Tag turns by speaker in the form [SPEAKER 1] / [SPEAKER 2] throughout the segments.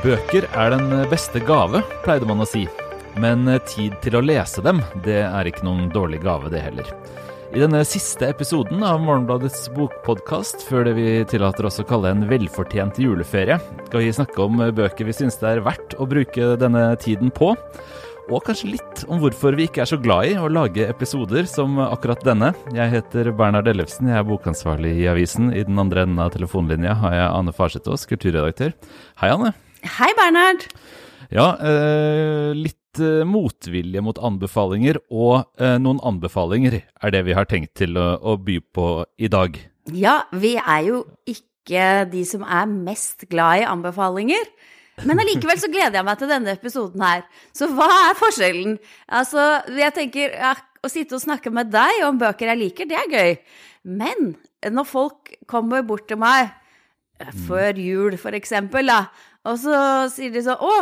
[SPEAKER 1] Bøker er den beste gave, pleide man å si. Men tid til å lese dem, det er ikke noen dårlig gave, det heller. I denne siste episoden av Morgenbladets bokpodkast, før det vi tillater oss å kalle en velfortjent juleferie, skal vi snakke om bøker vi syns det er verdt å bruke denne tiden på. Og kanskje litt om hvorfor vi ikke er så glad i å lage episoder som akkurat denne. Jeg heter Bernhard Ellefsen, jeg er bokansvarlig i avisen. I den andre enden av telefonlinja har jeg Ane Farsetås, kulturredaktør. Hei, Anne.
[SPEAKER 2] Hei, Bernhard.
[SPEAKER 1] Ja, eh, litt eh, motvilje mot anbefalinger, og eh, noen anbefalinger er det vi har tenkt til å, by på i dag.
[SPEAKER 2] Ja, vi er jo ikke de som er mest glad i anbefalinger. Men allikevel så gleder jeg meg til denne episoden her. Så hva er forskjellen? Altså, jeg tenker ja, å sitte og snakke med deg om bøker jeg liker, det er gøy. Men når folk kommer bort til meg før jul, for eksempel, da, og så sier de sånn Å,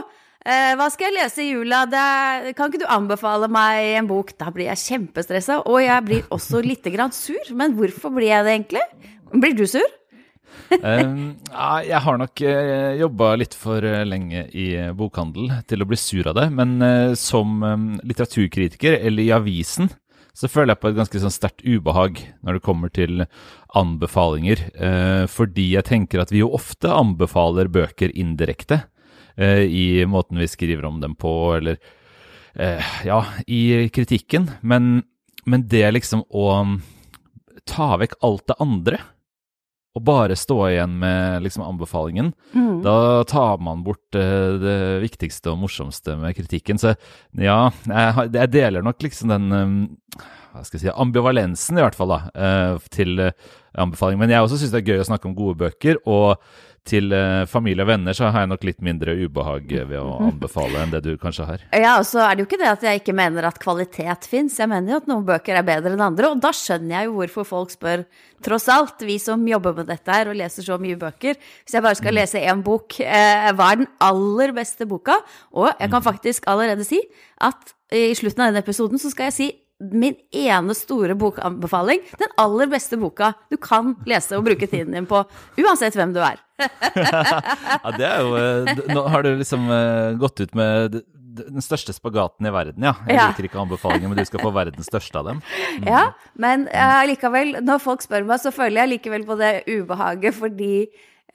[SPEAKER 2] eh, hva skal jeg lese i jula? Er, kan ikke du anbefale meg en bok? Da blir jeg kjempestressa, og jeg blir også litt grann sur. Men hvorfor blir jeg det egentlig? Blir du sur?
[SPEAKER 1] um, jeg har nok uh, eh, jobba litt for uh, lenge i bokhandel til å bli sur av det. Men uh, som litteraturkritiker, eller i avisen, så føler jeg på et ganske sånn sterkt ubehag når det kommer til anbefalinger. fordi jeg tenker at vi jo ofte anbefaler bøker indirekte i måten vi skriver om dem på, eller ja, i kritikken. Men, men det liksom å ta vekk alt det andre og bare stå igjen med liksom anbefalingen, mm. da tar man bort uh, det viktigste og morsomste med kritikken. Så ja, jeg, jeg deler nok liksom den um, hva skal jeg si, ambivalensen, i hvert fall, da, uh, til uh, anbefalingen. Men jeg også syns det er gøy å snakke om gode bøker. og til eh, familie og venner så har jeg nok litt mindre ubehag ved å anbefale enn det du kanskje har.
[SPEAKER 2] Ja, og så er det jo ikke det at jeg ikke mener at kvalitet fins. Jeg mener jo at noen bøker er bedre enn andre, og da skjønner jeg jo hvorfor folk spør, tross alt, vi som jobber med dette her og leser så mye bøker. Hvis jeg bare skal mm. lese én bok, eh, hva er den aller beste boka? Og jeg kan mm. faktisk allerede si at i slutten av denne episoden så skal jeg si min ene store bokanbefaling. Den aller beste boka du kan lese og bruke tiden din på, uansett hvem du er.
[SPEAKER 1] ja, det er jo eh, Nå har du liksom eh, gått ut med den største spagaten i verden, ja. Jeg liker ikke anbefalinger, men du skal få verdens største av dem.
[SPEAKER 2] Mm. Ja, men uh, likevel, når folk spør meg, så føler jeg likevel på det ubehaget fordi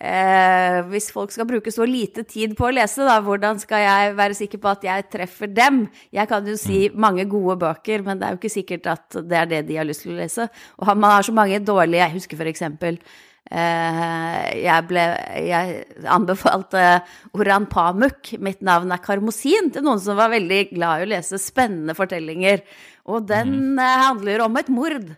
[SPEAKER 2] Eh, hvis folk skal bruke så lite tid på å lese, da, hvordan skal jeg være sikker på at jeg treffer dem? Jeg kan jo si mm. mange gode bøker, men det er jo ikke sikkert at det er det de har lyst til å lese. Og man har så mange dårlige Jeg husker for eksempel eh, jeg, ble, jeg anbefalte Oran Pamuk, 'Mitt navn er Karmosin', til noen som var veldig glad i å lese spennende fortellinger. Og den mm. Eh, handler om et mord.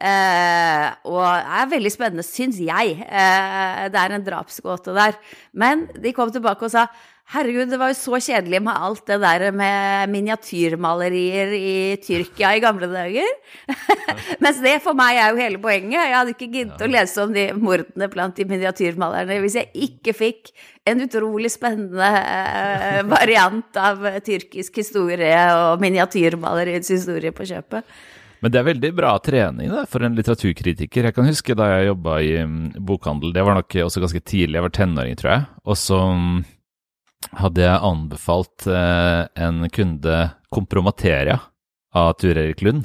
[SPEAKER 2] Eh, og er veldig spennende, syns jeg. Eh, det er en drapsgåte der. Men de kom tilbake og sa herregud, det var jo så kjedelig med alt det der med miniatyrmalerier i Tyrkia i gamle dager. Mens det for meg er jo hele poenget. Jeg hadde ikke giddet ja. å lese om de mordene blant de miniatyrmalerne hvis jeg ikke fikk en utrolig spennende eh, variant av tyrkisk historie og miniatyrmaleriets historie på kjøpet.
[SPEAKER 1] Men det er veldig bra trening det, for en litteraturkritiker. Jeg kan huske da jeg jobba i um, bokhandel, det var nok også ganske tidlig, jeg var tenåring, tror jeg. Og så um, hadde jeg anbefalt eh, en kunde Kompromateria av Tur Erik Lund.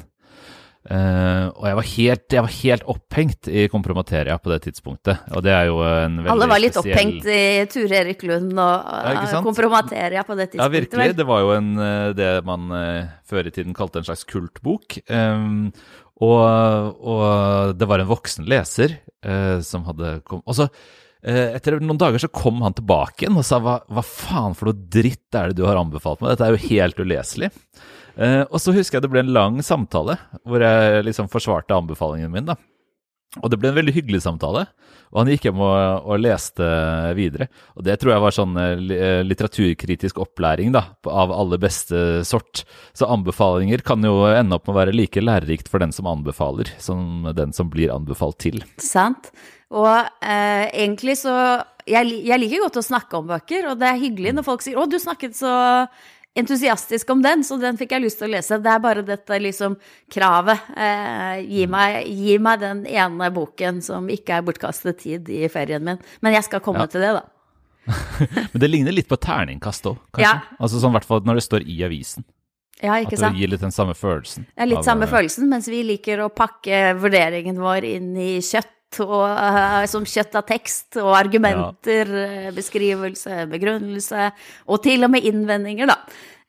[SPEAKER 1] Uh, og jeg var, helt, jeg var, helt, opphengt i kompromateria på det tidspunktet. Og det er jo en veldig
[SPEAKER 2] Alle var litt
[SPEAKER 1] spesiell...
[SPEAKER 2] opphengt i Ture Erik Lund og ja, kompromateria på det tidspunktet.
[SPEAKER 1] Ja, virkelig. Det var jo en, eh, det man uh, før i tiden kalte en slags kultbok. Um, og, og, det var en voksen leser uh, som hadde kom... Og så etter noen dager så kom han tilbake igjen og sa hva, hva faen for noe dritt er det du har anbefalt meg? Dette er jo helt uleselig. Uh, og så husker jeg det ble en lang samtale hvor jeg liksom forsvarte anbefalingen min. da. Og det ble en veldig hyggelig samtale. Og han gikk hjem og, og leste videre. Og det tror jeg var sånn eh, eh, litteraturkritisk opplæring da, av aller beste sort. Så anbefalinger kan jo ende opp med å være like lærerikt for den som anbefaler, som den som blir anbefalt til.
[SPEAKER 2] Sant. Og eh, egentlig så jeg, jeg, liker godt å snakke om bøker, og det er hyggelig når folk sier 'Å, du snakket så entusiastisk om den, så den fikk jeg lyst til å lese. Det er bare dette liksom kravet. Eh, gi, meg, gi, meg, den ene boken som ikke er bortkastet tid i ferien min. Men jeg skal komme ja. til det, da.
[SPEAKER 1] Men det ligner litt på terningkast òg, kanskje?
[SPEAKER 2] Ja.
[SPEAKER 1] Altså sånn i hvert fall når det står i avisen.
[SPEAKER 2] Ja, ikke sant?
[SPEAKER 1] At det gir litt den samme følelsen.
[SPEAKER 2] Er litt samme
[SPEAKER 1] eh,
[SPEAKER 2] følelsen, mens vi liker å pakke vurderingen vår inn i kjøtt, og, uh, som kjøtt av tekst, og argumenter, ja. beskrivelse, begrunnelse, og til og med innvendinger, da.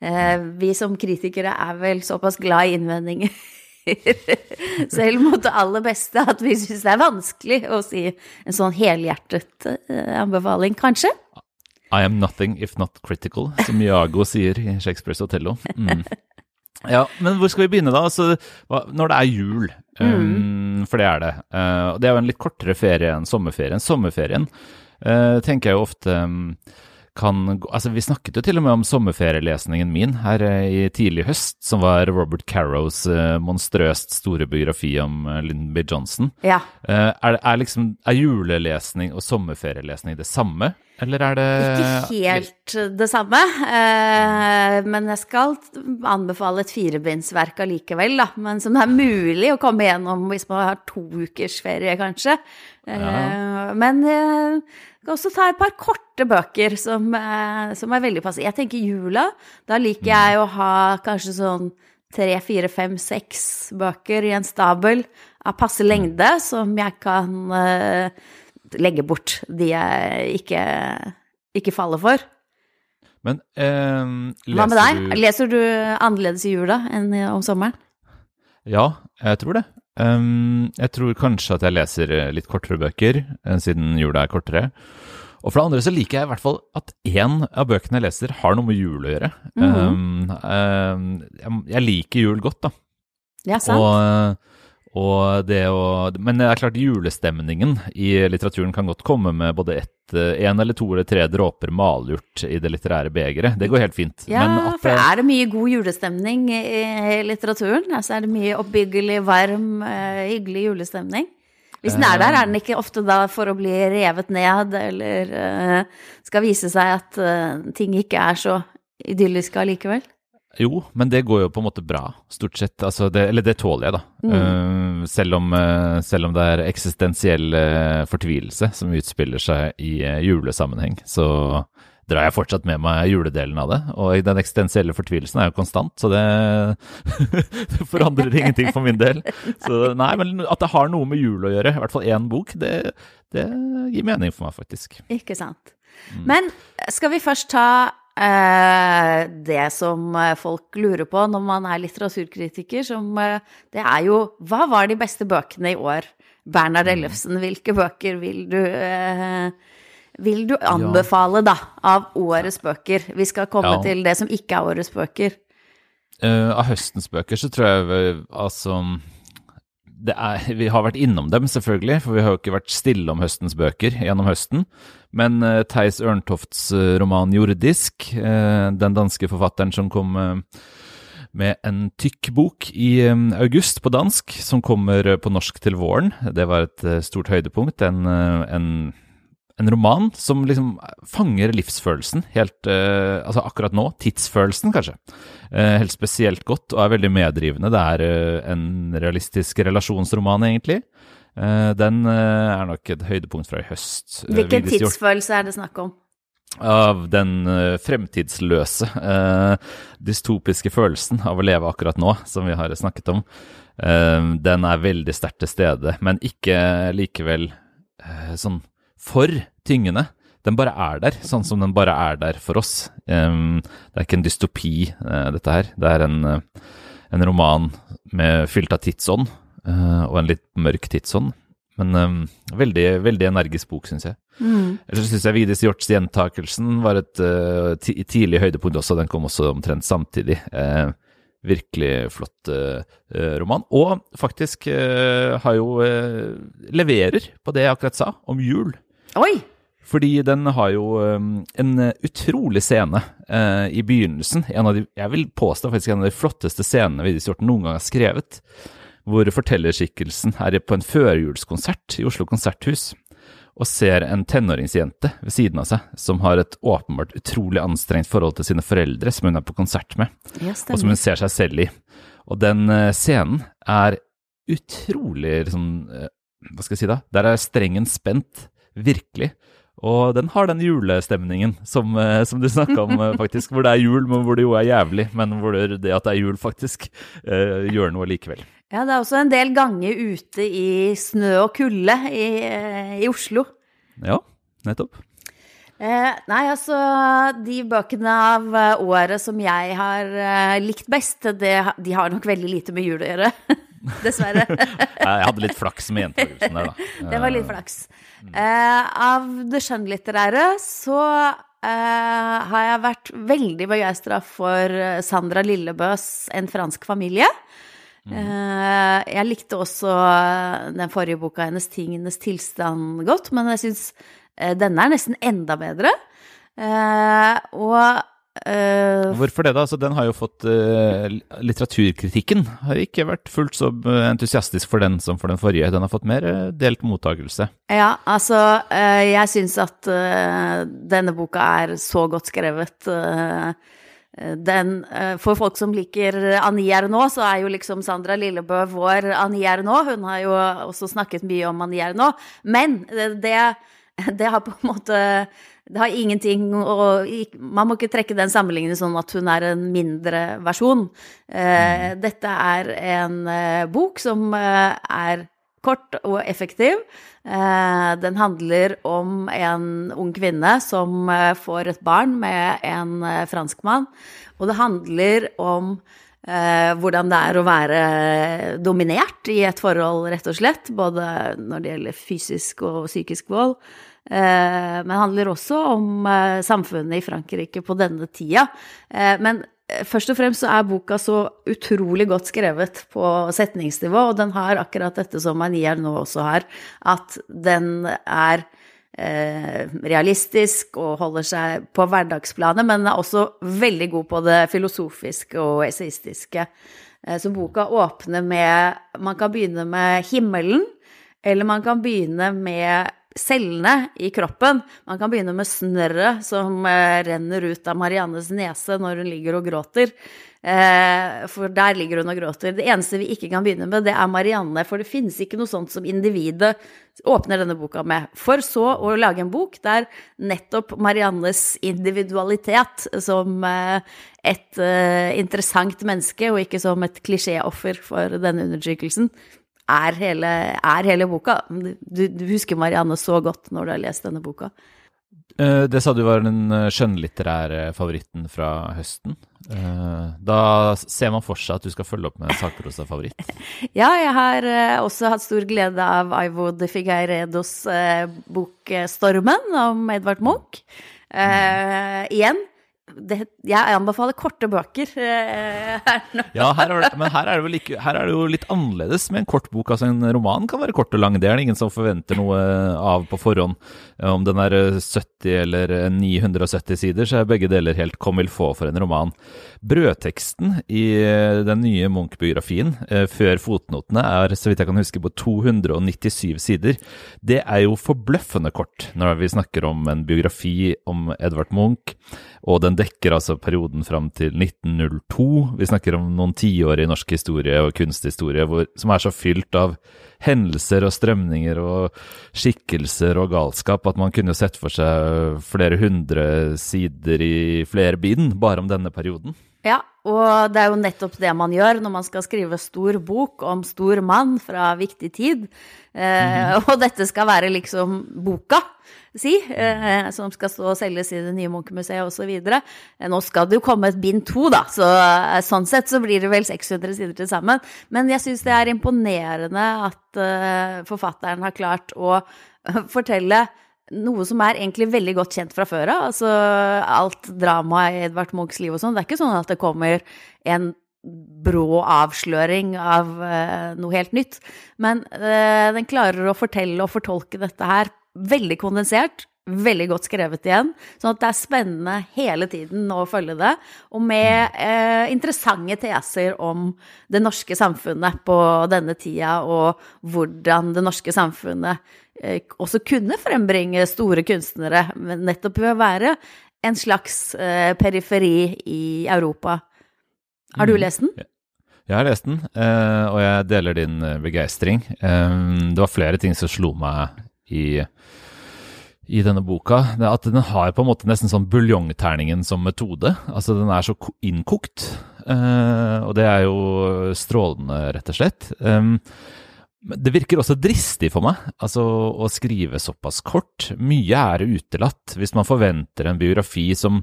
[SPEAKER 2] Uh, vi som kritikere er vel såpass glad i innvendinger. Selv mot det aller beste at vi syns det er vanskelig å si en sånn helhjertet eh, anbefaling, kanskje.
[SPEAKER 1] I am nothing if not critical, som Iago sier i Shakespeares Otello. Mm. Ja, men hvor skal vi begynne, da? Altså, når det er jul, um, for det er det. Uh, det er jo en litt kortere ferie enn sommerferien. Sommerferien uh, tenker jeg jo ofte um, kan Altså, vi snakket jo til og med om sommerferielesningen min her uh, i tidlig høst, som var Robert Carrows monstrøst store biografi om Lyndon B. Johnson.
[SPEAKER 2] Ja.
[SPEAKER 1] Er, er, liksom, er julelesning og sommerferielesning det samme, eller er det
[SPEAKER 2] Ikke helt det samme, eh, men jeg skal anbefale et firebindsverk allikevel, da. Men som er mulig å komme gjennom hvis man har to ukers ferie, kanskje. Ja. Men eh, jeg kan også ta et par korte bøker som, eh, som er veldig passe. Jeg tenker jula. Da liker jeg å ha kanskje sånn tre, fire, fem, seks bøker i en stabel av passe lengde, som jeg kan legge bort de jeg ikke, ikke faller for.
[SPEAKER 1] Men eh,
[SPEAKER 2] Hva med deg?
[SPEAKER 1] du
[SPEAKER 2] Leser du annerledes i jula enn om sommeren?
[SPEAKER 1] Ja, jeg tror det. Um, jeg tror kanskje at jeg leser eh, litt kortere bøker, eh, siden jula er kortere. Og for det andre så liker jeg i hvert fall at én av bøkene jeg leser, har noe med jul å gjøre. um, um, jeg, jeg liker jul godt, da.
[SPEAKER 2] Ja, sant?
[SPEAKER 1] Og, og det å Men det er klart, julestemningen i litteraturen kan godt komme med både ett, én eller to eller tre dråper malurt i det litterære begeret. Det går helt fint.
[SPEAKER 2] ja,
[SPEAKER 1] men at
[SPEAKER 2] for
[SPEAKER 1] det,
[SPEAKER 2] er det mye god julestemning i litteraturen? Altså er det mye oppbyggelig, varm, eh, hyggelig julestemning? Hvis den er der, er den ikke ofte da for å bli revet ned, eller eh, skal vise seg at eh, ting ikke er så idylliske allikevel?
[SPEAKER 1] Jo, men det går jo på en måte bra, stort sett. Altså det, eller det tåler jeg, da. Eh, selv, om, uh, selv om det er eksistensiell uh, fortvilelse som utspiller seg i julesammenheng, så drar jeg fortsatt med meg juledelen av det. Og den eksistensielle fortvilelsen er jo konstant, så det, det forandrer ingenting for min del. Så nei, men at det har noe med jul å gjøre, i hvert fall én bok, det, det gir mening for meg, faktisk.
[SPEAKER 2] Ikke sant. Men skal vi først ta det som eh, folk lurer på når man er litteraturkritiker, som eh, det er jo Hva var de beste bøkene i år? Bernhard Ellefsen, hvilke bøker vil du eh, vil du anbefale, da, av årets bøker? Vi skal komme
[SPEAKER 1] Ja.
[SPEAKER 2] til det som ikke er årets bøker.
[SPEAKER 1] Uh, av høstens bøker så tror jeg vi- altså det er, Vi har vært innom dem, selvfølgelig, for vi har jo ikke vært stille om høstens bøker gjennom høsten. Men uh, Theis Ørntofts eh, roman 'Jordisk', eh, den danske forfatteren som kom med en tykk bok i august på dansk, som kommer på norsk til våren. Det var et stort høydepunkt. En, en, en roman som liksom fanger livsfølelsen helt Altså akkurat nå, tidsfølelsen, kanskje. Helt spesielt godt, og er veldig meddrivende. Det er en realistisk relasjonsroman, egentlig. Eh, den eh, er nok et høydepunkt fra i høst. Eh,
[SPEAKER 2] Hvilken tidsfølelse er det snakk om?
[SPEAKER 1] av den fremtidsløse, dystopiske følelsen av å leve akkurat nå, som vi har snakket om. Den er veldig sterkt til stede, men ikke likevel sånn for tyngende. Den bare er der, sånn som den bare er der for oss. Det er ikke en dystopi, dette her. Det er en, en roman med, fylt av tidsånd, og en litt mørk tidsånd. Men um, veldig, veldig energisk bok, syns jeg. Ellers syns jeg Vigdis Hjorts gjentakelsen var et uh, ti tidlig høydepunkt også. Den kom også omtrent samtidig. Uh, virkelig flott eh, eh, roman. Og faktisk eh, har jo eh, leverer på det jeg akkurat sa, om jul.
[SPEAKER 2] Oi!
[SPEAKER 1] Fordi den har jo um, en utrolig scene eh, i begynnelsen. En av de, jeg vil påstå faktisk en av de flotteste scenene Vigdis Hjorten noen gang har skrevet. Hvor fortellerskikkelsen er på en førjulskonsert i Oslo konserthus og ser en tenåringsjente ved siden av seg som har et åpenbart utrolig anstrengt forhold til sine foreldre, som hun er på konsert med,
[SPEAKER 2] Ja,
[SPEAKER 1] og som hun ser seg selv i. Og den eh, scenen er utrolig liksom eh, Hva skal jeg si da? Der er strengen spent, virkelig. Og den har den julestemningen som, eh, som du snakka om, faktisk. Hvor det er jul, men hvor det jo er jævlig. Men hvor det, det at det er jul, faktisk, gjør noe likevel.
[SPEAKER 2] Ja, det er også en del ganger ute i snø og kulde i, i Oslo.
[SPEAKER 1] Ja, nettopp.
[SPEAKER 2] Eh, nei, altså De bøkene av året som jeg har eh, likt best, det, de har nok veldig lite med jul å gjøre. Dessverre.
[SPEAKER 1] jeg hadde litt flaks med gjentakelsen der, da.
[SPEAKER 2] Det var litt flaks. Eh, av det skjønnlitterære så eh, har jeg vært veldig begeistra for Sandra Lillebøs 'En fransk familie'. Mm. jeg likte også den forrige boka hennes, 'Tingenes tilstand', godt, men jeg syns denne er nesten enda bedre. og
[SPEAKER 1] Uh, Hvorfor det, da? Altså, den har jo fått uh, Litteraturkritikken har ikke vært fullt så entusiastisk for den som for den forrige. Den har fått mer uh, delt mottakelse.
[SPEAKER 2] Ja, altså Jeg syns at denne boka er så godt skrevet. Den, for folk som liker Annie Ernaux, så er jo liksom Sandra Lillebø vår Annie Ernaux. Hun har jo også snakket mye om Annie Ernaux. Men det, det har på en måte det har ingenting å Man må ikke trekke den sammenligningen sånn at hun er en mindre versjon. Eh, mm. dette er en eh, bok som eh, er kort og effektiv. Den handler om en ung kvinne som får et barn med en franskmann. Og det handler om hvordan det er å være dominert i et forhold, rett og slett. Både når det gjelder fysisk og psykisk vold. Eh, men det handler også om eh, samfunnet i Frankrike på denne tida. Eh, men først og fremst så er boka så utrolig godt skrevet på setningsnivå, og den har akkurat dette som Manier nå også har, at den er realistisk og holder seg på hverdagsplanet, men er også veldig god på det filosofiske og esaistiske. Så boka åpner med Man kan begynne med himmelen, eller man kan begynne med cellene i kroppen. Man kan begynne med snørret som eh, renner ut av Mariannes nese når hun ligger og gråter. Eh, for der ligger hun og gråter. Det eneste vi ikke kan begynne med, det er Marianne. For det finnes ikke noe sånt som individet åpner denne boka med. For så å lage en bok der nettopp Mariannes individualitet som eh, et interessant menneske, og ikke som et klisjéoffer for denne undertrykkelsen, er hele, er hele boka. Du, du, husker Marianne så godt når du har lest denne boka.
[SPEAKER 1] Eh, det sa du var den eh, skjønnlitterære favoritten fra høsten. Eh, da ser man for seg at du skal følge opp med sakprosa-favoritt.
[SPEAKER 2] ja, jeg har også hatt stor glede av Ivo de Figueiredos bok 'Stormen' om Edvard Munch. Uh, igjen, det, jeg anbefaler korte bøker.
[SPEAKER 1] Eh, ja, her det, men her er, like, her er, det jo litt annerledes med en kort bok. Altså En roman kan være kort og lang, det er det ingen som forventer noe av på forhånd. Om den er 70 eller 970 sider, så er begge deler helt comme il faut for en roman. Brødteksten i den nye Munch-biografien, eh, før fotnotene, er så vidt jeg kan huske på 297 sider. Det er jo forbløffende kort når vi snakker om en biografi om Edvard Munch. Og den dekker altså perioden fram til 1902. Vi snakker om noen tiår i norsk historie og kunsthistorie hvor, som er så fylt av hendelser og strømninger og skikkelser og galskap at man kunne sett for seg flere hundre sider i flere bind bare om denne perioden.
[SPEAKER 2] Ja, og det er jo nettopp det man gjør når man skal skrive stor bok om stor mann fra viktig tid. Eh, mm. Og dette skal være liksom boka si, eh, som skal stå og selges i det nye Munch-museet osv. Eh, nå skal det jo komme et bind to, da, så eh, sånn sett så blir det vel 600 sider til sammen. Men jeg syns det er imponerende at uh, forfatteren har klart å fortelle noe som er egentlig veldig godt kjent fra før av. Altså alt dramaet i Edvard Munchs liv og sånn. Det er ikke sånn at det kommer en brå avsløring av uh, noe helt nytt. Men uh, den klarer å fortelle og fortolke dette her veldig kondensert, veldig godt skrevet igjen. Sånn at det er spennende hele tiden å følge det. Og med eh, interessante teser om det norske samfunnet på denne tida, og hvordan det norske samfunnet eh, også kunne frembringe store kunstnere, nettopp ved å være en slags eh, periferi i Europa. Har du mm. lest den?
[SPEAKER 1] Jeg har lest den, eh, og jeg deler din eh, begeistring. Eh, det var flere ting som slo meg i, i denne boka, at den har på en måte nesten sånn buljongterningen som metode. Altså den er så innkokt, uh, og det er jo strålende, rett og slett. Det virker også dristig for meg, altså å skrive såpass kort. Mye er utelatt hvis man forventer en biografi som,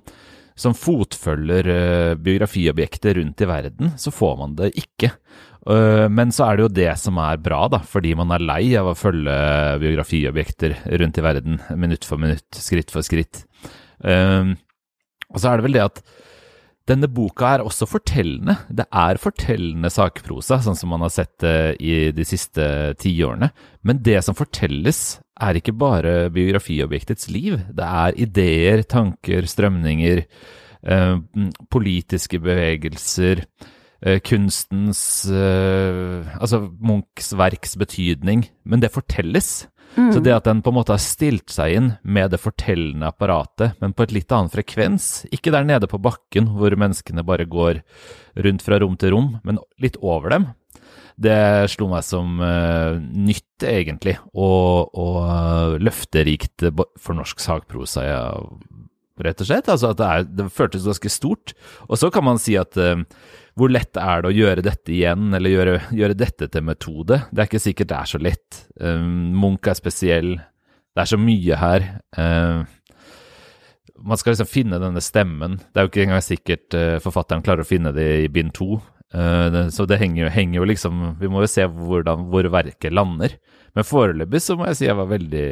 [SPEAKER 1] som fotfølger uh, biografiobjekter rundt i verden, så får man det ikke. Uh, men så er det jo det som er bra, da, fordi man er lei av å følge biografiobjekter rundt i verden minutt for minutt, skritt for skritt. Uh, og så er det vel det at denne boka er også fortellende. Det er fortellende sakprosa, sånn som man har sett det i de siste tiårene. Men det som fortelles, er ikke bare biografiobjektets liv. Det er ideer, tanker, strømninger, eh, politiske bevegelser, eh, kunstens eh, Altså Munchs verks betydning. Men det fortelles. Mm. Så det at den på en måte har stilt seg inn med det fortellende apparatet, men på et litt annen frekvens, ikke der nede på bakken hvor menneskene bare går rundt fra rom til rom, men litt over dem, det slo meg som uh, nytt, egentlig, og, og løfterikt for norsk sakprosa, ja, rett og slett. Altså at det, er, det føltes ganske stort. Og så kan man si at uh, hvor lett er det å gjøre dette igjen, eller gjøre, gjøre, dette til metode? Det er ikke sikkert det er så lett. Um, Munch er spesiell. Det er så mye her. Uh, man skal liksom finne denne stemmen. Det er jo ikke engang sikkert uh, forfatteren klarer å finne det i bind to. Uh, så det henger, henger, jo liksom Vi må jo se hvordan, hvor verket lander. Men foreløpig så må jeg si jeg var veldig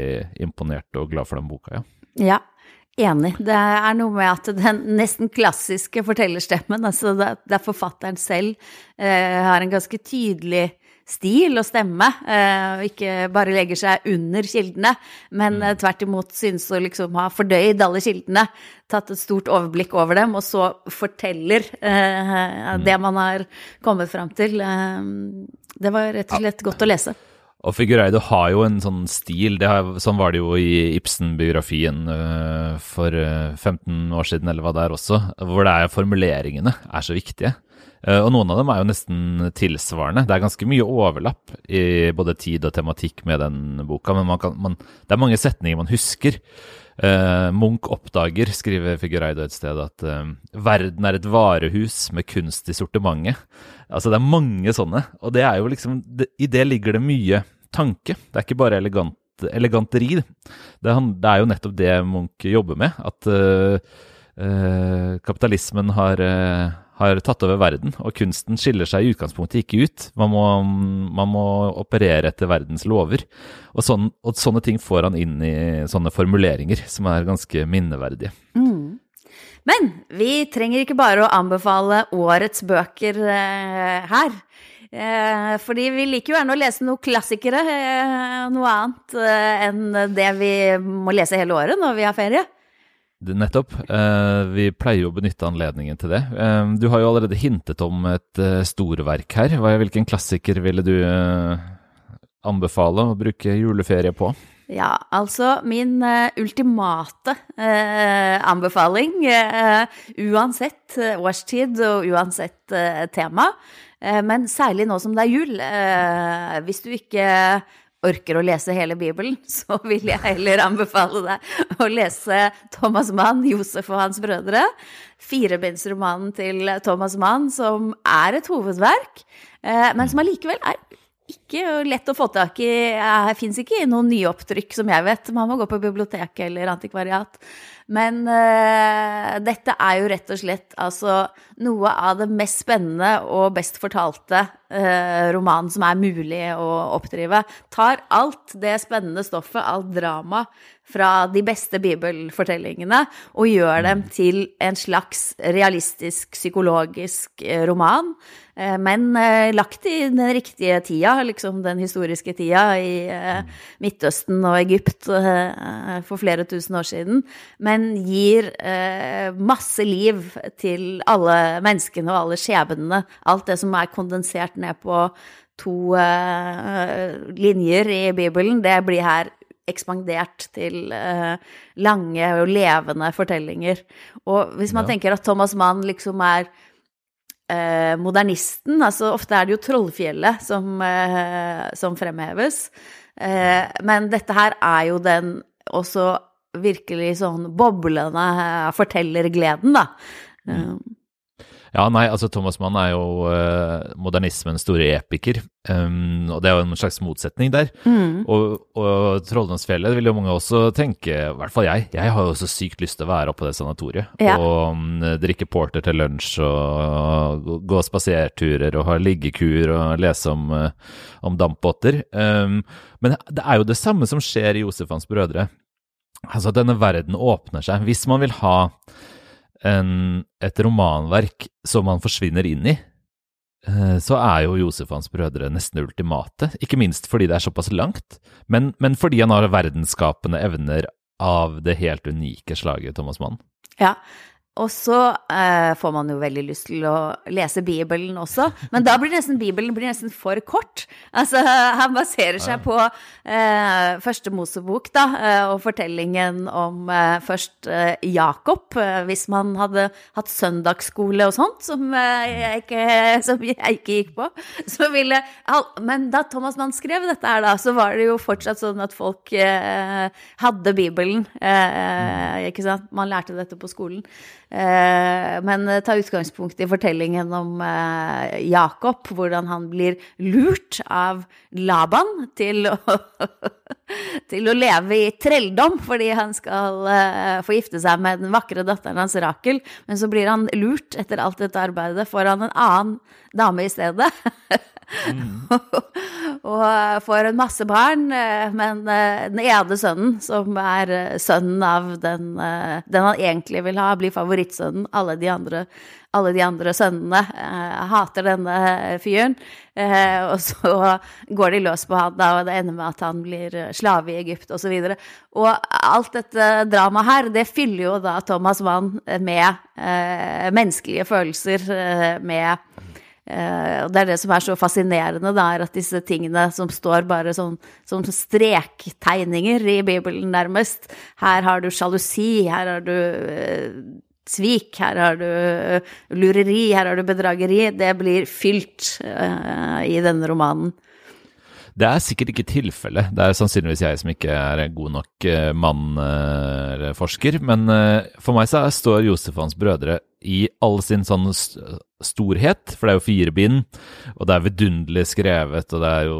[SPEAKER 1] imponert og glad for den boka, ja.
[SPEAKER 2] Ja, Enig. Det er noe med at den nesten klassiske fortellerstemmen, altså det er forfatteren selv, eh, har en ganske tydelig stil og stemme, eh, og ikke bare legger seg under kildene, men eh, tvert imot synes å liksom ha fordøyd alle kildene, tatt et stort overblikk over dem, og så forteller eh, det man har kommet fram til. Eh, det var rett og slett godt å lese.
[SPEAKER 1] Og Figureido har jo en sånn stil, har, sånn var det jo i Ibsen-biografien uh, for uh, øh, 15 år siden, eller hva det er også, hvor det er formuleringene er så viktige. Uh, og noen av dem er jo nesten tilsvarende. Det er ganske mye overlapp i både tid og tematikk med den boka, men man kan, man, det er mange setninger man husker. Munch oppdager, skriver Figureido et sted, at verden er et varehus med kunst i sortimentet. Altså, det er mange sånne, og det er jo liksom det, I det ligger det mye tanke. Det er ikke bare elegant, eleganteri. Det, det, er jo nettopp det Munch jobber med. At uh, uh, kapitalismen har, uh, har, tatt over verden, og kunsten skiller seg i utgangspunktet ikke ut. Man må, man må operere etter verdens lover. Og, sånn, og, sånne ting får han inn i sånne formuleringer som er ganske minneverdige.
[SPEAKER 2] Mm. Men vi trenger ikke bare å anbefale årets bøker her. Eh, fordi vi liker jo gjerne å lese noen klassikere, eh, noe annet eh, enn det vi må lese hele året når vi har ferie.
[SPEAKER 1] Nettopp. Vi pleier å benytte anledningen til det. Du har jo allerede hintet om et storverk her. Hvilken klassiker ville du anbefale å bruke juleferie på?
[SPEAKER 2] Ja, altså min ultimate anbefaling, uansett årstid og uansett tema, Eh, men særlig nå som det er jul. Eh, hvis du ikke orker å lese hele Bibelen, så vil jeg heller anbefale deg å lese Thomas Mann, 'Josef og hans brødre'. Firebindsromanen til Thomas Mann, som er et hovedverk, eh, men som allikevel er ikke lett å få tak i. Det fins ikke noen nyopptrykk, som jeg vet. Man må gå på biblioteket eller antikvariat. Men uh, dette er jo rett og slett altså noe av det mest spennende og best fortalte uh, romanen som er mulig å oppdrive. Tar alt det spennende stoffet, alt drama, fra de beste bibelfortellingene og gjør dem til en slags realistisk psykologisk eh, roman. Men lagt i den riktige tida, liksom den historiske tida i Midtøsten og Egypt for flere tusen år siden. Men gir eh, masse liv til alle menneskene og alle skjebnene. Alt det som er kondensert ned på to eh, linjer i Bibelen, det blir her ekspandert til eh, lange og levende fortellinger. Og hvis man ja. tenker at Thomas Mann liksom er eh, modernisten, altså ofte er det jo Trollfjellet som, eh, som fremheves, eh, men dette her er jo den også virkelig sånn boblende eh, fortellergleden, da. Um,
[SPEAKER 1] Ja, nei, altså Thomas Mann er jo eh, modernismens store epiker, um, og det er jo en slags motsetning der.
[SPEAKER 2] mm.
[SPEAKER 1] Og, og Trolldomsfjellet vil jo mange også tenke, i hvert fall jeg, jeg har jo så sykt lyst til å være oppe på det sanatoriet.
[SPEAKER 2] Ja.
[SPEAKER 1] Og um, drikke porter til lunsj og gå- gå spaserturer og ha liggekur og lese om, uh, om dampbåter. Um, men det er jo det samme som skjer i Josefans brødre. Altså, denne verden åpner seg. Hvis man vil ha en, et romanverk som man forsvinner inn i, eh, så er jo Josefans brødre nesten ultimate. Ikke minst fordi det er såpass langt, men, men fordi han har verdensskapende evner av det helt unike slaget, Thomas Mann.
[SPEAKER 2] Ja. Og så eh, får man jo veldig lyst til å lese Bibelen også, men da blir nesten Bibelen blir nesten for kort. Altså, han baserer seg på eh, første Mosebok, da, eh, og fortellingen om eh, først eh, Jakob, eh, hvis man hadde hatt søndagsskole og sånt, som, jeg, ikke, som jeg ikke gikk på, så ville Men da Thomas Mann skrev dette her, da, så var det jo fortsatt sånn at folk hadde Bibelen, eh, ikke sant? Man lærte dette på skolen. Eh, men ta utgangspunkt i fortellingen om eh, Jakob, hvordan han blir lurt av Laban til å, til å leve i trelldom fordi han skal eh, få gifte seg med den vakre datteren hans Rakel. Men så blir han lurt etter alt dette arbeidet, får han en annen dame i stedet. og eh, får en masse barn, eh, men eh, den ene sønnen, som er sønnen av den, den han egentlig vil ha, blir favorittsønnen. Alle de andre, alle de andre sønnene hater denne fyren. Og så går de løs på han, da, og det ender med at han blir slave i Egypt, osv. Og, så og alt dette dramaet her, det fyller jo da Thomas Mann med menneskelige følelser, med og det er det som er så fascinerende, da, er at disse tingene som står bare sånn, som strektegninger i Bibelen, nærmest Her har du sjalusi, her har du eh, svik, her har du eh, lureri, her har du bedrageri. Det blir fylt eh, i denne romanen.
[SPEAKER 1] Det er sikkert ikke tilfellet. Det er sannsynligvis jeg som ikke er god nok eh, mann eh, eller forsker. Men eh, for meg så står Josefans brødre i all sin sånn storhet, for det er jo fire bind, og det er vidunderlig skrevet, og det er jo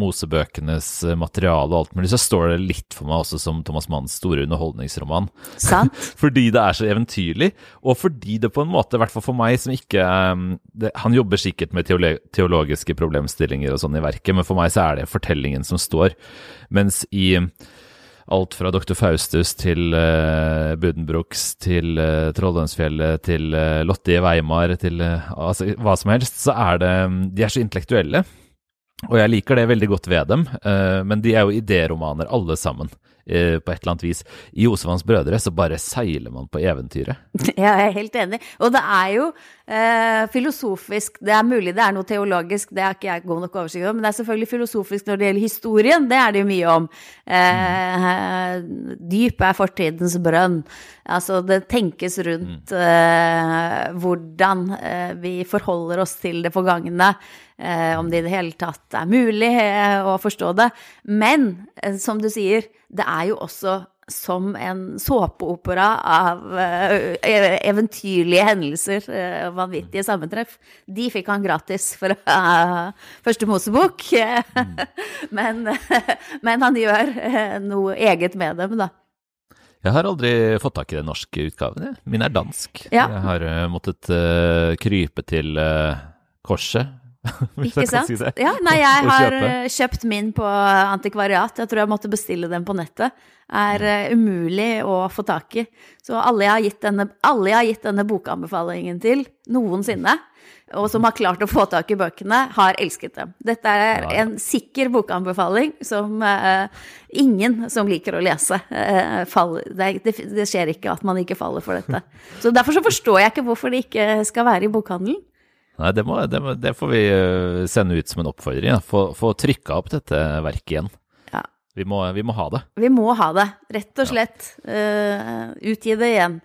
[SPEAKER 1] Mosebøkenes materiale og alt mulig, så står det litt for meg også som Thomas Manns store underholdningsroman.
[SPEAKER 2] Sant?
[SPEAKER 1] Fordi det er så eventyrlig, og fordi det på en måte, i hvert fall for meg som ikke um, det, Han jobber sikkert med teologiske problemstillinger og sånn i verket, men for meg så er det fortellingen som står. Mens i alt fra Dr. Faustus til uh, Budenbrooks til uh, Trolldomsfjellet til uh, Lotte i Weimar til uh, altså, hva som helst, så er det De er så intellektuelle. Og jeg liker det veldig godt ved dem, men de er jo idéromaner alle sammen, uh, på et eller annet vis. I Josefans brødre så bare seiler man på eventyret.
[SPEAKER 2] Ja, jeg er helt enig. Og det er jo eh, filosofisk Det er mulig det er noe teologisk, det har ikke jeg god nok oversikt over, men det er selvfølgelig filosofisk når det gjelder historien. Det er det jo mye om. Eh, dyp er fortidens brønn. Altså, det tenkes rundt eh, hvordan eh, vi forholder oss til det forgangne. Eh, om det i det hele tatt er mulig eh, å forstå det. Men eh, som du sier, det er jo også som en såpeopera av eh, eventyrlige hendelser eh, og vanvittige sammentreff. De fikk han gratis fra Første Mosebok. men, men han gjør eh, noe eget med dem, da.
[SPEAKER 1] Jeg har aldri fått tak i den norske utgaven. Min er dansk.
[SPEAKER 2] Ja.
[SPEAKER 1] Jeg har måttet krype til korset.
[SPEAKER 2] Ikke sant?
[SPEAKER 1] si.
[SPEAKER 2] Ja, nei, jeg har eh, kjøpt min på antikvariat. Jeg tror jeg måtte bestille den på nettet. Er eh, umulig å få tak i. Så alle jeg har gitt denne, har gitt denne bokanbefalingen til noensinne, og som har klart å få tak i bøkene, har elsket dem. Dette er en sikker bokanbefaling som uh, ingen som liker å lese, uh, faller det, det, det skjer ikke at man ikke faller for dette. Så derfor så forstår jeg ikke hvorfor det ikke skal være i bokhandelen.
[SPEAKER 1] Nei, det, må, det, det får vi eh, sende ut som en oppfordring. Ja. Få, få trykka opp dette verket igjen.
[SPEAKER 2] Ja.
[SPEAKER 1] Vi må, vi må ha det.
[SPEAKER 2] Vi må ha det, rett og slett. Eh, utgi det igjen.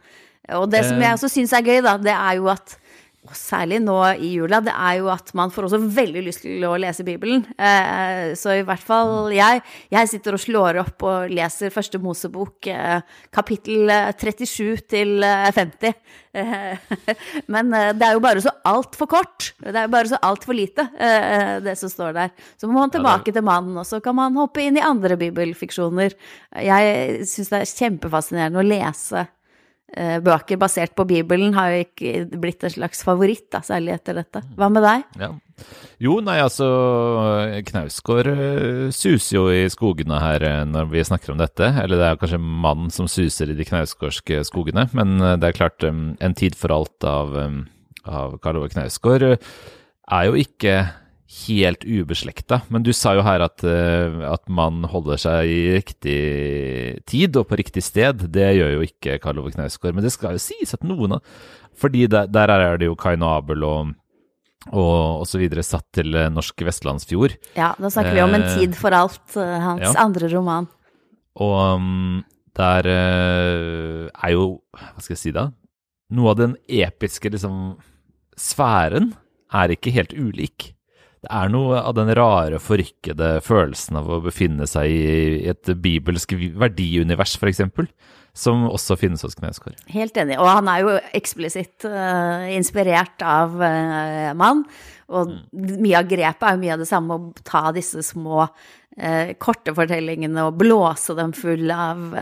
[SPEAKER 2] Og det som
[SPEAKER 1] Eh.
[SPEAKER 2] jeg også syns er gøy, da, det er jo at og særlig nå i jula, det er jo at man får også veldig lyst til å lese Bibelen. Eh, så i hvert fall jeg. Jeg sitter og slår opp og leser Første Mosebok, eh, kapittel 37 til 50. Men det er jo bare så altfor kort. Det er jo bare så altfor lite, det som står der. Så må man tilbake til mannen, og så kan man hoppe inn i andre bibelfiksjoner. Jeg syns det er kjempefascinerende å lese Eh, bøker basert på Bibelen har jo ikke blitt en slags favoritt, da, særlig etter dette. Hva med deg?
[SPEAKER 1] Ja. Jo, nei, altså Knausgård uh, suser jo i skogene her uh, når vi snakker om dette. Eller det er kanskje mannen som suser i de knausgårdske skogene. Men det er klart, En tid for alt av, av Karl Ove Knausgård er jo ikke helt ubeslekta. Men du sa jo her at, uh, at, man holder seg i riktig tid og på riktig sted. Det gjør jo ikke Karl Ove Knausgård. Men det skal jo sies at noen av Fordi der, der er det jo Kain Abel og og osv. satt til eh, norsk vestlandsfjord.
[SPEAKER 2] Ja, da snakker vi om En tid for alt, hans ja. andre roman.
[SPEAKER 1] Og um, der er jo Hva skal jeg si da? Noe av den episke liksom sfæren er ikke helt ulik. Det er noe av den rare, forrykkede følelsen av å befinne seg i et bibelsk verdiunivers, f.eks., som også finnes hos Knausgård.
[SPEAKER 2] Helt enig. Og han er jo eksplisitt uh, inspirert av uh, mann. Og mm. mye av grepet er jo mye av det samme, å ta disse små uh, korte fortellingene og blåse dem full av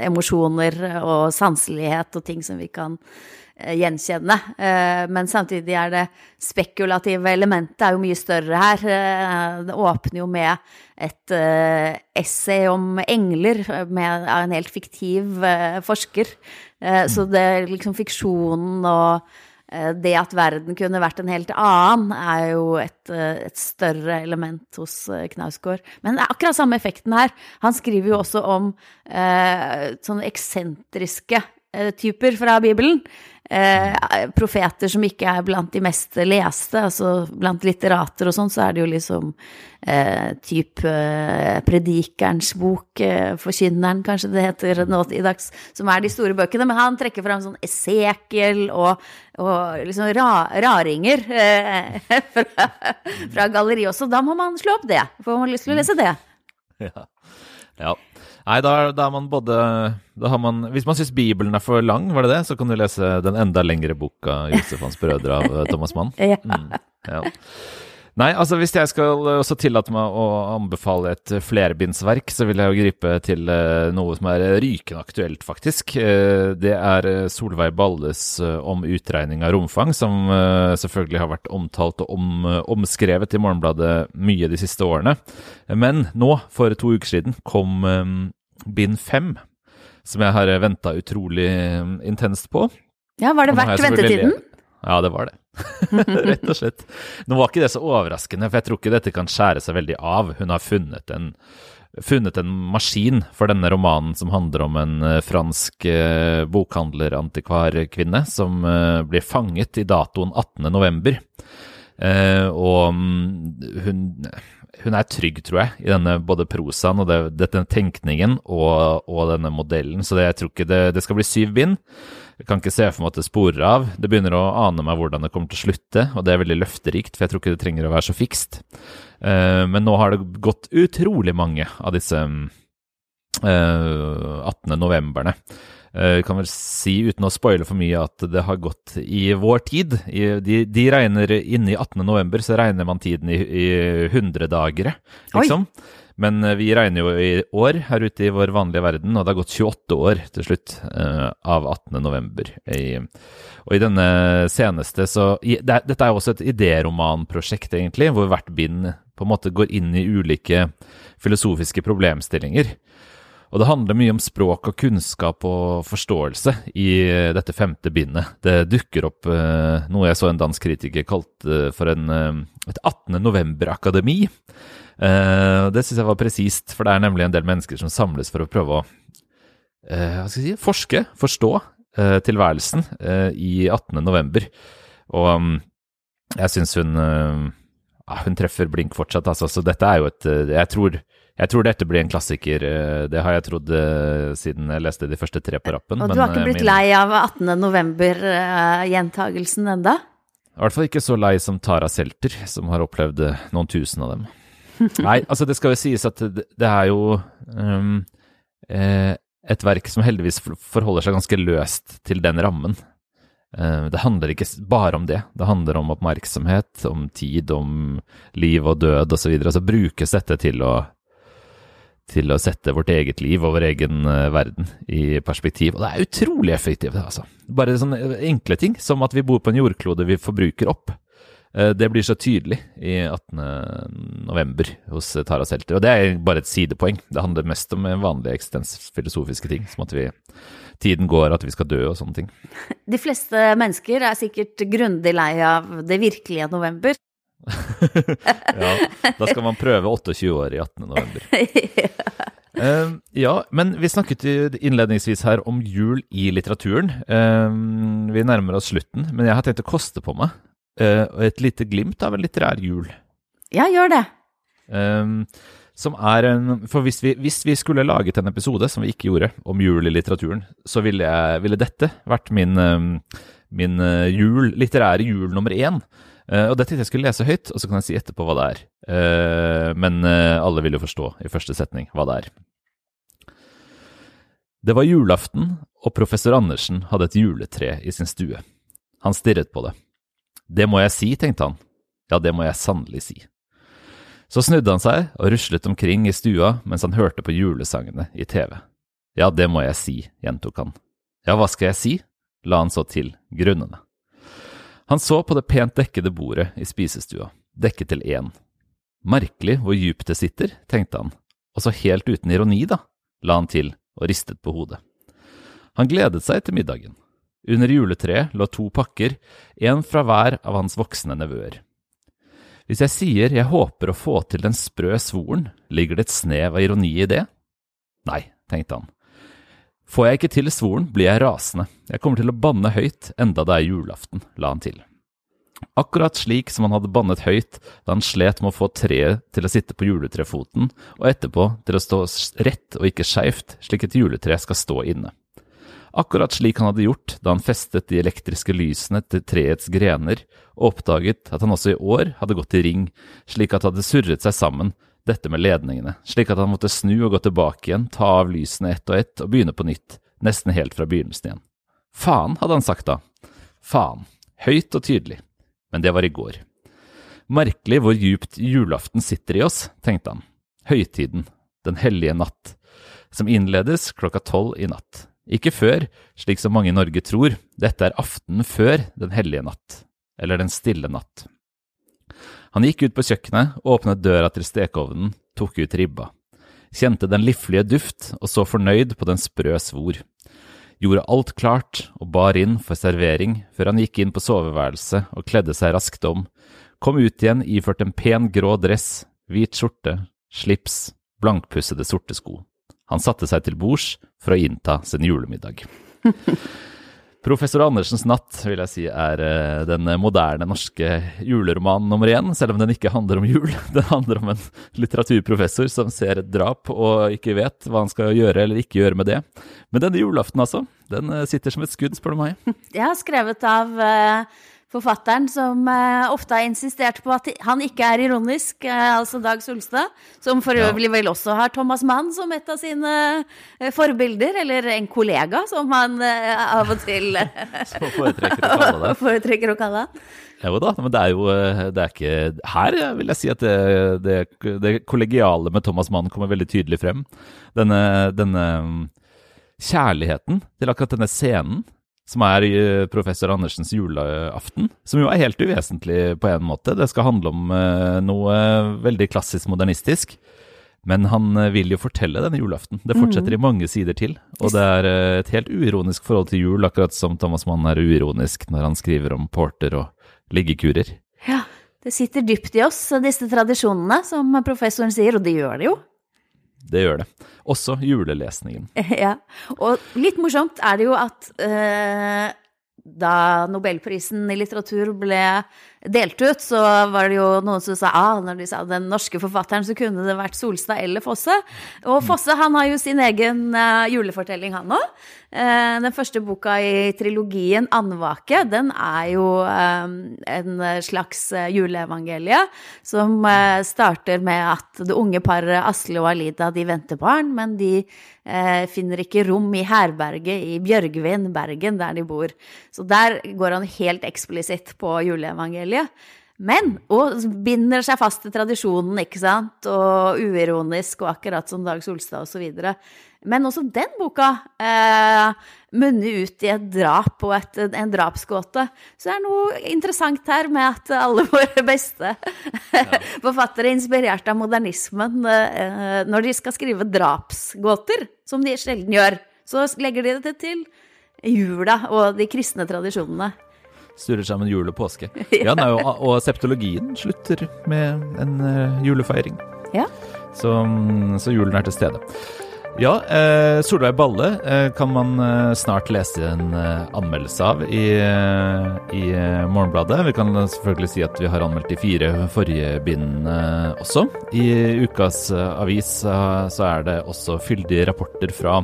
[SPEAKER 2] emosjoner og sanselighet og ting som vi kan gjenkjenne. Eh, men samtidig er det spekulative elementet er jo mye større her. Eh, det åpner jo med et essay om engler med, av en helt fiktiv forsker. Så det liksom fiksjonen og det at verden kunne vært en helt annen, er jo et, et større element hos Knausgård. Men det er akkurat samme effekten her. Han skriver jo også om eh, sånne eksentriske eh, typer fra Bibelen eh, profeter som ikke er blant de mest leste, altså blant litterater og sånn, så er det jo liksom eh, type eh, Predikerens bok, eh, Forkynneren kanskje det heter nå i dags, som er de store bøkene. Men han trekker fram sånn Esekiel og, og liksom ra, raringer eh, fra, fra galleriet også. Da må man slå opp det, får man lyst til å lese det.
[SPEAKER 1] Ja. ja. Nei, da, da er man både da har man, Hvis man syns Bibelen er for lang, var det det, så kan du lese den enda lengre boka 'Josef hans brødre' av eh, Thomas Mann.
[SPEAKER 2] Mm, ja.
[SPEAKER 1] Nei, altså hvis jeg skal også tillate meg å anbefale et flerbindsverk, så vil jeg jo gripe til eh, noe som er rykende aktuelt, faktisk. Eh, det er Solveig Balles om utregning av romfang, som selvfølgelig har vært omtalt og om, omskrevet i Morgenbladet mye de siste årene. Men nå, for to uker siden, kom bind fem, som jeg har venta utrolig intenst på.
[SPEAKER 2] Ja, Var det verdt ventetiden?
[SPEAKER 1] Ja, det var det. Rett og slett. Nå var ikke det så overraskende, for jeg tror ikke dette kan skjære seg veldig av. Hun har funnet en, funnet en maskin for denne romanen som handler om en uh, fransk uh, bokhandlerantikvarkvinne som uh, blir fanget i datoen 18.11. Uh, og um, hun hun er trygg, tror jeg, i denne både prosaen og denne tenkningen og, og, denne modellen. Så det, jeg tror ikke det, det, skal bli syv bind. Jeg kan ikke se for meg at det sporer av. Det begynner å ane meg hvordan det kommer til å slutte, og det er veldig løfterikt, for jeg tror ikke det trenger å være så fikst. Uh, men nå har det gått utrolig mange av disse uh, eh, 18. novemberne. Uh, kan vel si, uten å spoile for mye, at det har gått i vår tid. I, de, de, regner inne i 18. november, så regner man tiden i, i 100 dagere, liksom. Oi. Men eh, vi regner jo i år her ute i vår vanlige verden, og det har gått 28 år til slutt uh, av 18.11. Og i denne seneste så Dette er jo også et idéromanprosjekt, egentlig, hvor hvert bind på en måte går inn i ulike filosofiske problemstillinger. Og det handler mye om språk og kunnskap og forståelse i dette femte bindet. Det dukker opp noe jeg så en dansk kritiker kalte for en, et 18. november-akademi. Uh, det syns jeg var presist, for det er nemlig en del mennesker som samles for å prøve å jeg si, forske, forstå uh, tilværelsen i 18. november. Og um, jeg syns hun, hun treffer blink fortsatt, altså. Så dette er jo et Jeg tror Jeg tror dette blir en klassiker. eh, Det har jeg trodd eh, siden jeg leste de første tre på rappen.
[SPEAKER 2] Og du har ikke
[SPEAKER 1] eh,
[SPEAKER 2] blitt
[SPEAKER 1] min-
[SPEAKER 2] lei av 18. november-gjentagelsen enda?
[SPEAKER 1] I hvert fall ikke så lei som Tara Selter, som har opplevd eh, noen tusen av dem. Nei, altså det skal jo sies at det, det er jo um, eh, et verk som heldigvis forholder seg ganske løst til den rammen. Eh, det handler ikke bare om det. Det handler om oppmerksomhet, om tid, om liv og død osv. Og, så brukes dette til å, til å sette vårt eget liv og vår egen eh, verden i perspektiv. Og det er utrolig effektivt, altså. Bare sånne enkle ting som at vi bor på en jordklode vi forbruker opp. Eh, Det blir så tydelig i 18. november hos Tara Selter. Og det er bare et sidepoeng. Det handler mest om vanlige eksistensfilosofiske ting, som at vi, tiden går, at vi skal dø og sånne ting.
[SPEAKER 2] De fleste mennesker er sikkert grundig lei av det virkelige november.
[SPEAKER 1] Ja, da skal man prøve 28 år i 18. november. Eh, ja, men vi snakket innledningsvis her om jul i litteraturen. Uh, vi nærmer oss slutten, men jeg har tenkt å koste på meg eh, et lite glimt av en litterær jul.
[SPEAKER 2] Ja, gjør det.
[SPEAKER 1] Um, som er en For hvis vi, hvis vi skulle laget en episode, som vi ikke gjorde, om jul i litteraturen, så ville, jeg, ville dette vært min, um, min uh, jul, litterære jul nummer én. Uh, og det tenkte jeg skulle lese høyt, og så kan jeg si etterpå hva det er. Men alle vil jo forstå i første setning hva det er. Det var julaften, og professor Andersen hadde et juletre i sin stue. Han stirret på det. Det må jeg si, tenkte han. Ja, det må jeg sannelig si. Så snudde han seg og ruslet omkring i stua mens han hørte på julesangene i TV. Ja, det må jeg si, gjentok han. Ja, hva skal jeg si? la han så til, grunnende. Han så på det pent dekkede bordet i spisestua, dekket til én. Merkelig hvor djupt det sitter, tenkte han, og så helt uten ironi, da, la han til og ristet på hodet. Han gledet seg til middagen. Under juletreet lå to pakker, en fra hver av hans voksne nevøer. Hvis jeg sier jeg håper å få til den sprø svoren, ligger det et snev av ironi i det? Nei, tenkte han. Får jeg ikke til svoren, blir jeg rasende. Jeg kommer til å banne høyt enda det er julaften, la han til. Akkurat slik som han hadde bannet høyt da han slet med å få treet til å sitte på juletrefoten, og etterpå til å stå rett og ikke skeivt, slik et juletre skal stå inne. Akkurat slik han hadde gjort da han festet de elektriske lysene til treets grener, og oppdaget at han også i år hadde gått i ring, slik at det hadde surret seg sammen, dette med ledningene, slik at han måtte snu og gå tilbake igjen, ta av lysene ett og ett og begynne på nytt, nesten helt fra begynnelsen igjen. Faen, hadde han sagt da. Faen. Høyt og tydelig. Men det var i går. Merkelig hvor djupt julaften sitter i oss, tenkte han. Høytiden, den hellige natt, som innledes klokka tolv i natt. Ikke før, slik som mange i Norge tror, dette er aftenen før den hellige natt, eller den stille natt. Han gikk ut på kjøkkenet, åpnet døra til stekeovnen, tok ut ribba. Kjente den liflige duft og så fornøyd på den sprø svor. Gjorde alt klart og bar inn for servering før han gikk inn på soveværelset og kledde seg raskt om. Kom ut igjen iført en pen grå dress, hvit skjorte, slips, blankpussede sorte sko. Han satte seg til bords for å innta sin julemiddag. Professor Andersens natt vil jeg si er eh, den moderne norske juleromanen nummer én, selv om den ikke handler om jul. Den handler om en litteraturprofessor som ser et drap og ikke vet hva han skal gjøre eller ikke gjøre med det. Men denne julaften, altså, den eh, sitter som et skudd, spør du meg.
[SPEAKER 2] Jeg har skrevet av eh, forfatteren som eh, ofte har insistert på at han ikke er ironisk, eh, altså Dag Solstad. Som for
[SPEAKER 1] Ja.
[SPEAKER 2] øvrig vel også har Thomas Mann som et av sine eh, forbilder, eller en kollega, som han eh, av og til eh,
[SPEAKER 1] foretrekker å kalle det.
[SPEAKER 2] foretrekker å kalle han.
[SPEAKER 1] Jo da, men det er jo eh, det er ikke Her vil jeg si at det, det, det kollegiale med Thomas Mann kommer veldig tydelig frem. Denne, denne mm, kjærligheten til akkurat denne scenen, som er eh, professor Andersens julaften. som jo er helt uvesentlig på en måte. Det skal handle om eh, noe veldig klassisk modernistisk. Men han eh, vil jo fortelle denne julaften. Det fortsetter i mange sider til. Og det er et helt uironisk forhold til jul, akkurat som Thomas Mann er uironisk når han skriver om porter og liggekurer.
[SPEAKER 2] Ja, det sitter dypt i oss, disse tradisjonene, som professoren sier, og det gjør det jo.
[SPEAKER 1] Det gjør det. Også julelesningen.
[SPEAKER 2] Ja, og litt morsomt er det jo at eh, da Nobelprisen i litteratur ble delt ut, så var det jo noen som sa ah, når de sa den norske forfatteren, så kunne det vært Solstad eller Fosse. Og Fosse han har jo sin egen uh, julefortelling, han òg. Uh, den første boka i trilogien, 'Andvake', den er jo uh, en slags juleevangelie, som starter med at det unge paret Asle og Alida de venter barn, men de finner ikke rom i herberget i Bjørgvin, Bergen, der de bor. Så der går han helt eksplisitt på juleevangeliet. Men, og binder seg fast til tradisjonen, ikke sant, og uironisk, og akkurat som Dag Solstad osv. Men også den boka eh, munner ut i et drap og et, en drapsgåte. Så det er noe interessant her med at alle våre beste ja. forfattere, inspirert av modernismen, eh, når de skal skrive drapsgåter, som de sjelden gjør, så legger de det til jula og de kristne tradisjonene.
[SPEAKER 1] Sturer sammen jul og påske. ja. nei, og, og septologien slutter med en uh, julefeiring.
[SPEAKER 2] Ja.
[SPEAKER 1] Så, så, julen er til stede. Ja, eh, Solveig Balle eh, kan man eh, snart lese en eh, anmeldelse av i, eh, i Morgenbladet. Vi kan selvfølgelig si at vi har anmeldt de fire forrige bindene også. I ukas avis så er det også fyldige rapporter fra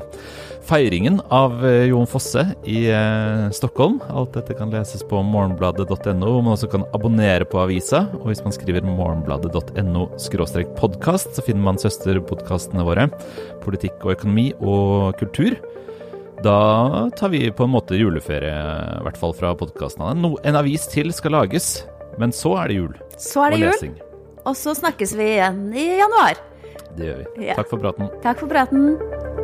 [SPEAKER 1] feiringen av eh, Jon Fosse i eh, Stockholm. Alt dette kan leses på morgenbladet.no, hvor man også kan abonnere på avisa. Og hvis man skriver morgenbladet.no podkast, så finner man søsterpodkastene våre. Politikk og økonomi og kultur. Da tar vi på en måte juleferie, i hvert fall fra podkastene. No, en avis til skal lages, men så er det jul.
[SPEAKER 2] Så er det jul. Og så snakkes vi igjen i januar.
[SPEAKER 1] Det gjør vi. Ja. Takk for praten.
[SPEAKER 2] Takk for praten.